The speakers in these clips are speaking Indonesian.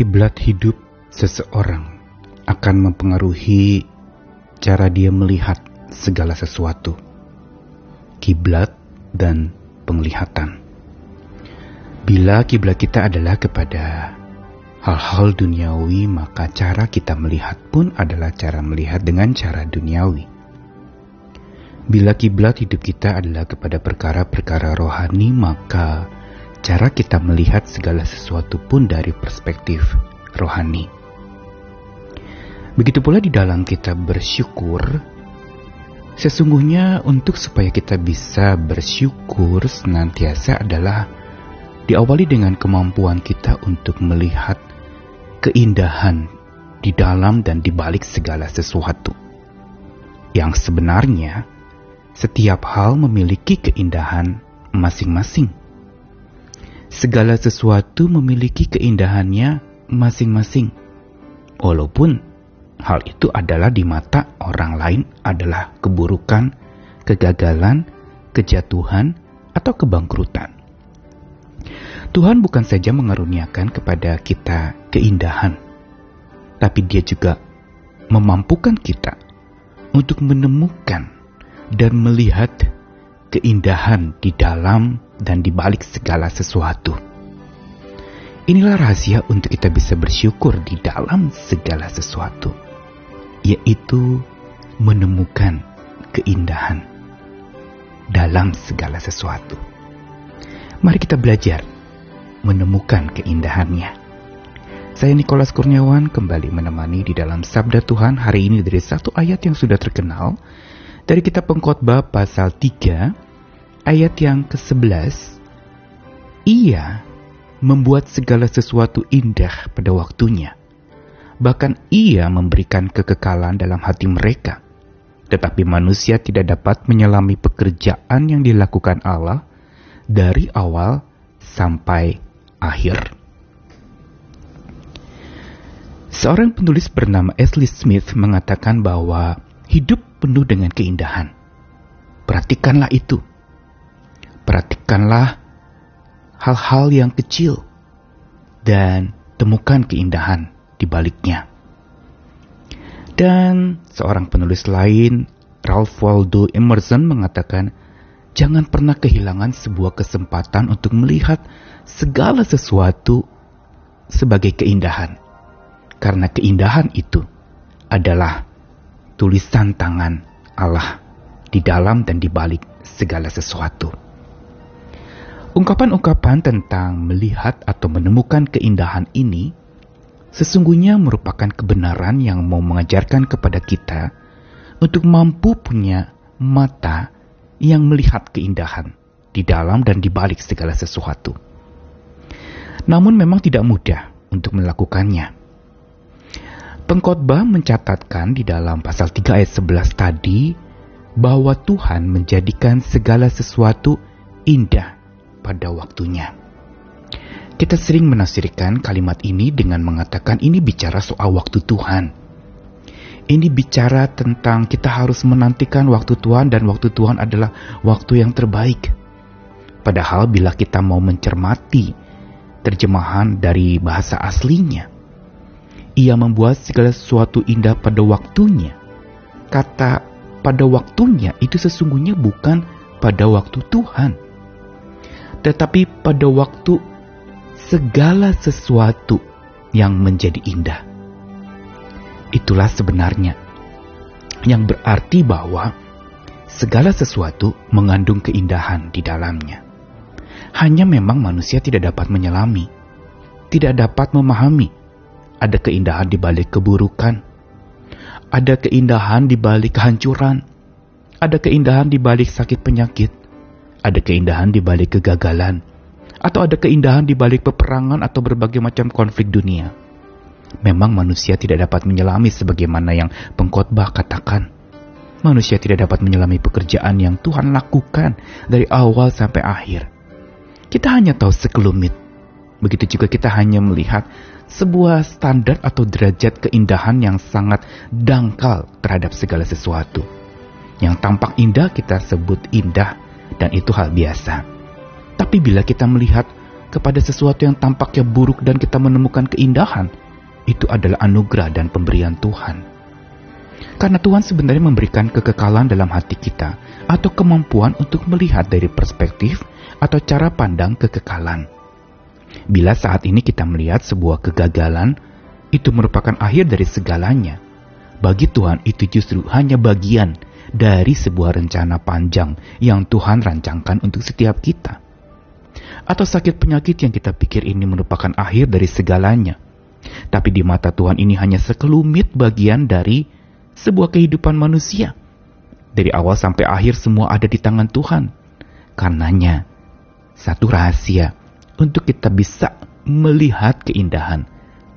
Kiblat hidup seseorang akan mempengaruhi cara dia melihat segala sesuatu. Kiblat dan penglihatan. Bila kiblat kita adalah kepada hal-hal duniawi, maka cara kita melihat pun adalah cara melihat dengan cara duniawi. Bila kiblat hidup kita adalah kepada perkara-perkara rohani, maka cara kita melihat segala sesuatu pun dari perspektif rohani. Begitu pula di dalam kita bersyukur, sesungguhnya untuk supaya kita bisa bersyukur senantiasa adalah diawali dengan kemampuan kita untuk melihat keindahan di dalam dan di balik segala sesuatu. Yang sebenarnya, setiap hal memiliki keindahan masing-masing segala sesuatu memiliki keindahannya masing-masing. Walaupun hal itu adalah di mata orang lain adalah keburukan, kegagalan, kejatuhan, atau kebangkrutan. Tuhan bukan saja mengaruniakan kepada kita keindahan, tapi Dia juga memampukan kita untuk menemukan dan melihat keindahan di dalam dan di balik segala sesuatu. Inilah rahasia untuk kita bisa bersyukur di dalam segala sesuatu, yaitu menemukan keindahan dalam segala sesuatu. Mari kita belajar menemukan keindahannya. Saya Nikolas Kurniawan kembali menemani di dalam Sabda Tuhan hari ini dari satu ayat yang sudah terkenal dari kitab pengkhotbah pasal 3 ayat yang ke-11 Ia membuat segala sesuatu indah pada waktunya bahkan ia memberikan kekekalan dalam hati mereka tetapi manusia tidak dapat menyelami pekerjaan yang dilakukan Allah dari awal sampai akhir. Seorang penulis bernama Ashley Smith mengatakan bahwa hidup penuh dengan keindahan. Perhatikanlah itu. Perhatikanlah hal-hal yang kecil dan temukan keindahan di baliknya. Dan seorang penulis lain, Ralph Waldo Emerson mengatakan, jangan pernah kehilangan sebuah kesempatan untuk melihat segala sesuatu sebagai keindahan. Karena keindahan itu adalah tulisan tangan Allah di dalam dan di balik segala sesuatu. Ungkapan-ungkapan tentang melihat atau menemukan keindahan ini sesungguhnya merupakan kebenaran yang mau mengajarkan kepada kita untuk mampu punya mata yang melihat keindahan di dalam dan di balik segala sesuatu. Namun memang tidak mudah untuk melakukannya. Pengkhotbah mencatatkan di dalam pasal 3 ayat 11 tadi bahwa Tuhan menjadikan segala sesuatu indah pada waktunya. Kita sering menafsirkan kalimat ini dengan mengatakan ini bicara soal waktu Tuhan. Ini bicara tentang kita harus menantikan waktu Tuhan dan waktu Tuhan adalah waktu yang terbaik. Padahal bila kita mau mencermati terjemahan dari bahasa aslinya, ia membuat segala sesuatu indah pada waktunya. Kata pada waktunya itu sesungguhnya bukan pada waktu Tuhan, tetapi pada waktu segala sesuatu yang menjadi indah. Itulah sebenarnya yang berarti bahwa segala sesuatu mengandung keindahan di dalamnya. Hanya memang manusia tidak dapat menyelami, tidak dapat memahami ada keindahan di balik keburukan. Ada keindahan di balik kehancuran. Ada keindahan di balik sakit penyakit. Ada keindahan di balik kegagalan. Atau ada keindahan di balik peperangan atau berbagai macam konflik dunia. Memang manusia tidak dapat menyelami sebagaimana yang pengkhotbah katakan. Manusia tidak dapat menyelami pekerjaan yang Tuhan lakukan dari awal sampai akhir. Kita hanya tahu sekelumit. Begitu juga kita hanya melihat sebuah standar atau derajat keindahan yang sangat dangkal terhadap segala sesuatu. Yang tampak indah kita sebut indah dan itu hal biasa. Tapi bila kita melihat kepada sesuatu yang tampaknya buruk dan kita menemukan keindahan, itu adalah anugerah dan pemberian Tuhan. Karena Tuhan sebenarnya memberikan kekekalan dalam hati kita atau kemampuan untuk melihat dari perspektif atau cara pandang kekekalan. Bila saat ini kita melihat sebuah kegagalan, itu merupakan akhir dari segalanya. Bagi Tuhan itu justru hanya bagian dari sebuah rencana panjang yang Tuhan rancangkan untuk setiap kita. Atau sakit penyakit yang kita pikir ini merupakan akhir dari segalanya. Tapi di mata Tuhan ini hanya sekelumit bagian dari sebuah kehidupan manusia. Dari awal sampai akhir semua ada di tangan Tuhan. Karenanya, satu rahasia untuk kita bisa melihat keindahan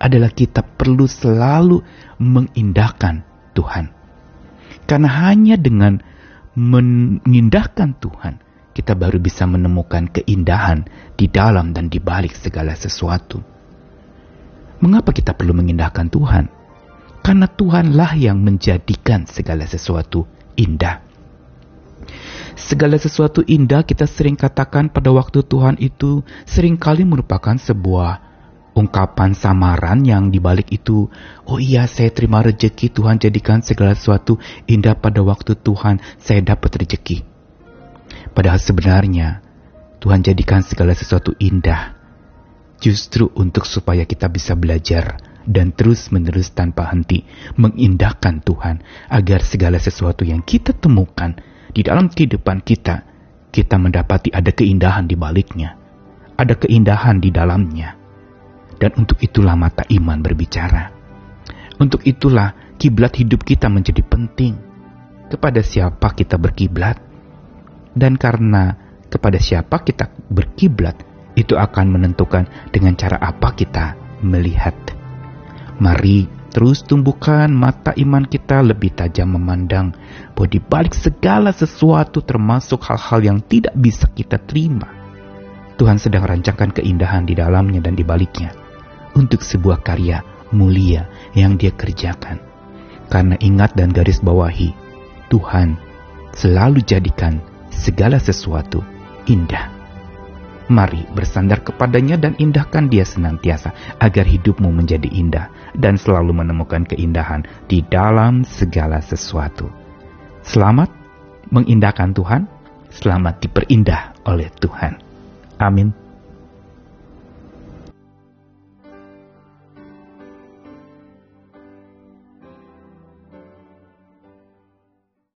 adalah kita perlu selalu mengindahkan Tuhan. Karena hanya dengan mengindahkan Tuhan, kita baru bisa menemukan keindahan di dalam dan di balik segala sesuatu. Mengapa kita perlu mengindahkan Tuhan? Karena Tuhanlah yang menjadikan segala sesuatu indah. Segala sesuatu indah kita sering katakan pada waktu Tuhan itu sering kali merupakan sebuah ungkapan samaran yang dibalik itu, oh iya saya terima rejeki Tuhan jadikan segala sesuatu indah pada waktu Tuhan saya dapat rejeki. Padahal sebenarnya Tuhan jadikan segala sesuatu indah justru untuk supaya kita bisa belajar dan terus-menerus tanpa henti mengindahkan Tuhan agar segala sesuatu yang kita temukan di dalam kehidupan kita, kita mendapati ada keindahan di baliknya, ada keindahan di dalamnya. Dan untuk itulah mata iman berbicara. Untuk itulah kiblat hidup kita menjadi penting. Kepada siapa kita berkiblat? Dan karena kepada siapa kita berkiblat, itu akan menentukan dengan cara apa kita melihat. Mari Terus tumbuhkan mata iman kita lebih tajam memandang bahwa di balik segala sesuatu termasuk hal-hal yang tidak bisa kita terima. Tuhan sedang rancangkan keindahan di dalamnya dan di baliknya untuk sebuah karya mulia yang dia kerjakan. Karena ingat dan garis bawahi, Tuhan selalu jadikan segala sesuatu indah. Mari bersandar kepadanya dan indahkan dia senantiasa agar hidupmu menjadi indah dan selalu menemukan keindahan di dalam segala sesuatu. Selamat mengindahkan Tuhan, selamat diperindah oleh Tuhan. Amin.